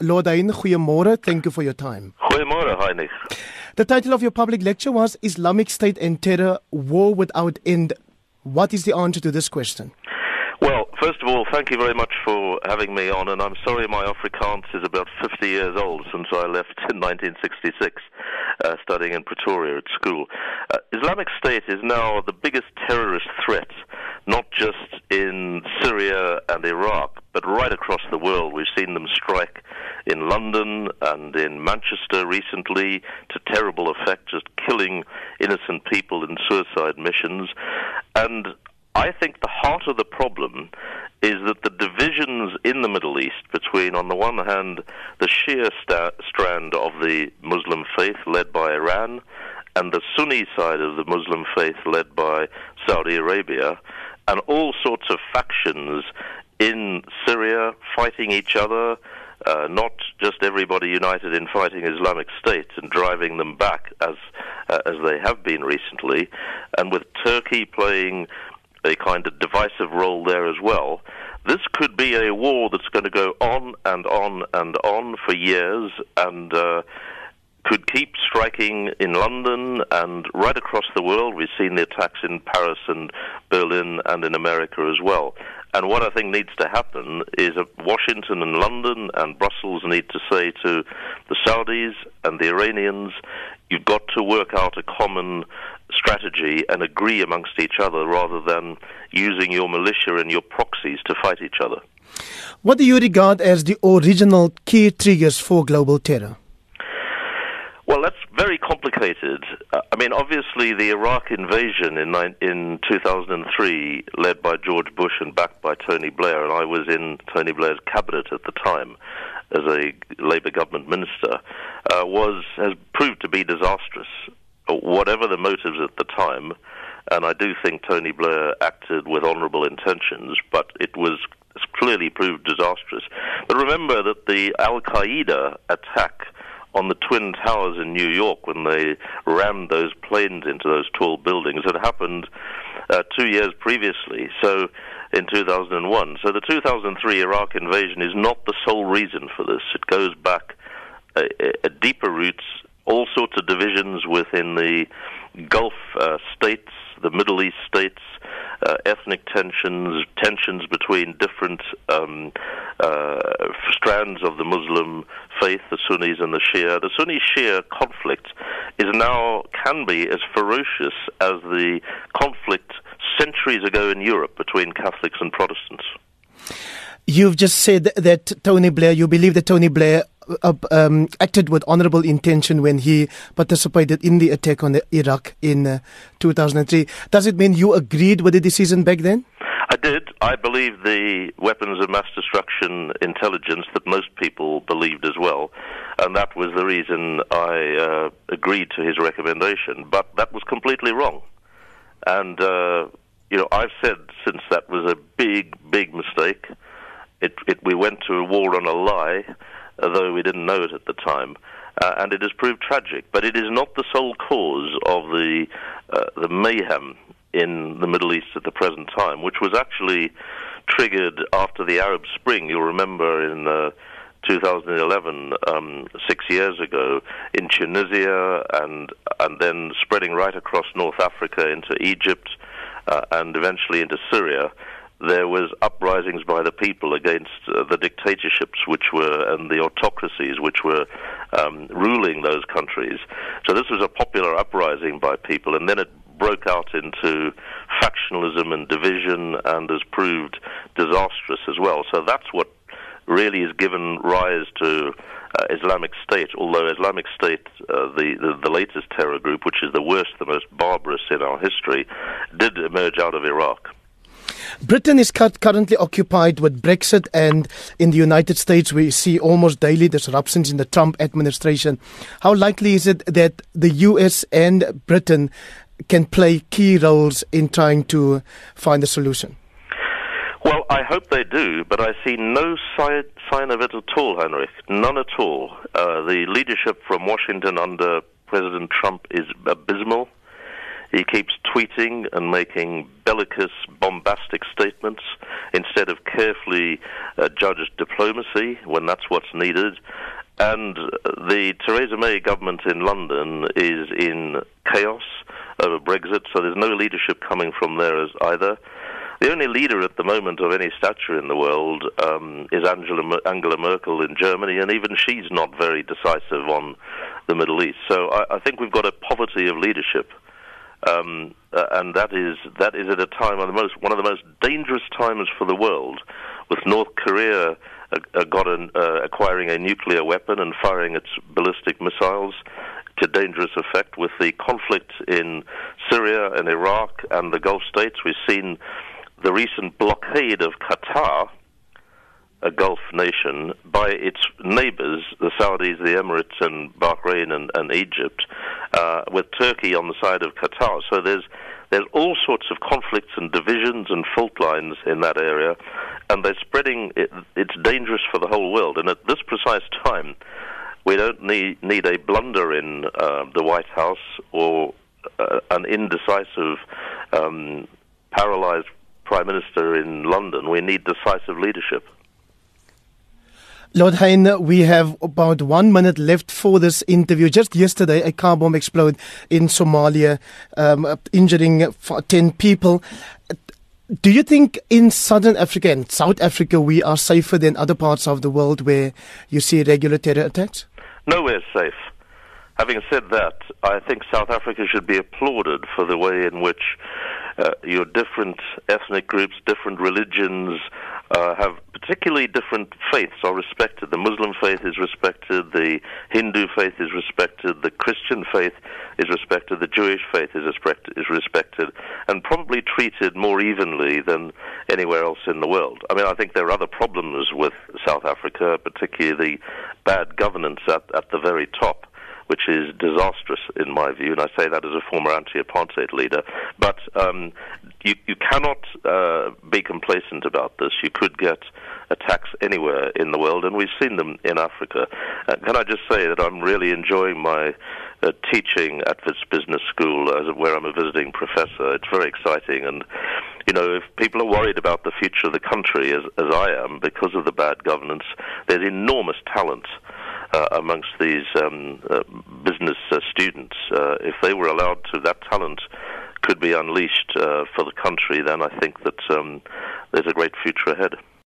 Lord Hain, goeiemôre. Thank you for your time. Goeiemôre, Heinrich. The title of your public lecture was Islamic State and Terror War Without End. What is the answer to this question? Well, first of all, thank you very much for having me on, and I'm sorry my Afrikaans is about 50 years old since I left in 1966, uh, studying in Pretoria at school. Uh, Islamic State is now the biggest terrorist threat, not just in Syria and Iraq, but right across the world. We've seen them strike in London and in Manchester recently to terrible effect, just killing innocent people in suicide missions. And I think the heart of the problem is that the divisions in the Middle East between, on the one hand, the Shia sta- strand of the Muslim faith led by Iran and the Sunni side of the Muslim faith led by Saudi Arabia, and all sorts of factions in Syria fighting each other, uh, not just everybody united in fighting Islamic State and driving them back as uh, as they have been recently, and with Turkey playing a kind of divisive role there as well. This could be a war that's going to go on and on and on for years and uh, could keep striking in London and right across the world. We've seen the attacks in Paris and Berlin and in America as well. And what I think needs to happen is that Washington and London and Brussels need to say to the Saudis and the Iranians, you've got to work out a common strategy and agree amongst each other rather than using your militia and your proxies to fight each other. What do you regard as the original key triggers for global terror? Very complicated. Uh, I mean, obviously, the Iraq invasion in in 2003, led by George Bush and backed by Tony Blair, and I was in Tony Blair's cabinet at the time as a Labour government minister, uh, was has proved to be disastrous whatever the motives at the time, and I do think Tony Blair acted with honourable intentions, but it was clearly proved disastrous. But remember that the Al Qaeda attack on the Twin Towers in New York when they rammed those planes into those tall buildings had happened uh, two years previously, so in 2001. So the 2003 Iraq invasion is not the sole reason for this. It goes back a, a deeper roots all sorts of divisions within the Gulf uh, states, the Middle East states, uh, ethnic tensions, tensions between different um, uh, strands of the Muslim faith, the Sunnis and the Shia. The Sunni-Shia conflict is now can be as ferocious as the conflict centuries ago in Europe between Catholics and Protestants. You've just said that Tony Blair, you believe that Tony Blair uh, um, acted with honorable intention when he participated in the attack on Iraq in uh, 2003. Does it mean you agreed with the decision back then? I did. I believe the weapons of mass destruction intelligence that most people believed as well, and that was the reason I uh, agreed to his recommendation. But that was completely wrong, and uh, you know I've said since that was a big, big mistake. It, it, we went to a war on a lie, though we didn't know it at the time. Uh, and it has proved tragic. But it is not the sole cause of the uh, the mayhem in the Middle East at the present time, which was actually triggered after the Arab Spring. You'll remember in uh, 2011, um, six years ago, in Tunisia, and and then spreading right across North Africa into Egypt, uh, and eventually into Syria there was uprisings by the people against uh, the dictatorships which were and the autocracies which were um, ruling those countries. So this was a popular uprising by people, and then it broke out into factionalism and division, and has proved disastrous as well. So that's what really has given rise to uh, Islamic State, although Islamic State, uh, the, the, the latest terror group, which is the worst, the most barbarous in our history, did emerge out of Iraq. Britain is currently occupied with Brexit, and in the United States, we see almost daily disruptions in the Trump administration. How likely is it that the US and Britain can play key roles in trying to find a solution? Well, I hope they do, but I see no sign, sign of it at all, Henrik. None at all. Uh, the leadership from Washington under President Trump is abysmal. He keeps tweeting and making bellicose, bombastic statements instead of carefully uh, judged diplomacy when that's what's needed. And the Theresa May government in London is in chaos there's no leadership coming from there either. The only leader at the moment of any stature in the world um, is Angela, Angela Merkel in Germany, and even she's not very decisive on the Middle East. So I, I think we've got a poverty of leadership. Um, uh, and that is that is at a time of most one of the most dangerous times for the world, with North Korea uh, uh got an, uh, acquiring a nuclear weapon and firing its ballistic missiles to dangerous effect, with the conflict in Syria and Iraq and the Gulf states. We've seen the recent blockade of Qatar, a Gulf nation, by its neighbors, the Saudis, the Emirates, and Bahrain and, and Egypt, uh, with Turkey on the side of Qatar. So there's there's all sorts of conflicts and divisions and fault lines in that area, and they're spreading. It, it's dangerous for the whole world. And at this precise time, need need a blunder in uh, the White House or uh, an indecisive, um, paralyzed Prime Minister in London. We need decisive leadership. Lord Hain, we have about one minute left for this interview. Just yesterday, a car bomb exploded in Somalia, um, injuring 10 people. Do you think in Southern Africa and South Africa we are safer than other parts of the world where you see regular terror attacks? Nowhere safe. Having said that, I think South Africa should be applauded for the way in which uh, your different ethnic groups, different religions, uh, have particularly different faiths are respected. The Muslim faith is respected, the Hindu faith is respected, the Christian faith is respected, the Jewish faith is, respect- is respected, and probably treated more evenly than anywhere else in the world. I mean, I think there are other problems with South Africa, particularly the bad governance at, at the very top which is disastrous in my view, and I say that as a former anti-apartheid leader. But um, you, you cannot uh, be complacent about this. You could get attacks anywhere in the world, and we've seen them in Africa. Uh, can I just say that I'm really enjoying my uh, teaching at Wits Business School, as where I'm a visiting professor. It's very exciting, and you know, if people are worried about the future of the country, as, as I am, because of the bad governance, there's enormous talent uh, amongst these um, uh, business uh, students. Uh, if they were allowed to, that talent could be unleashed uh, for the country, then I think that um, there's a great future ahead.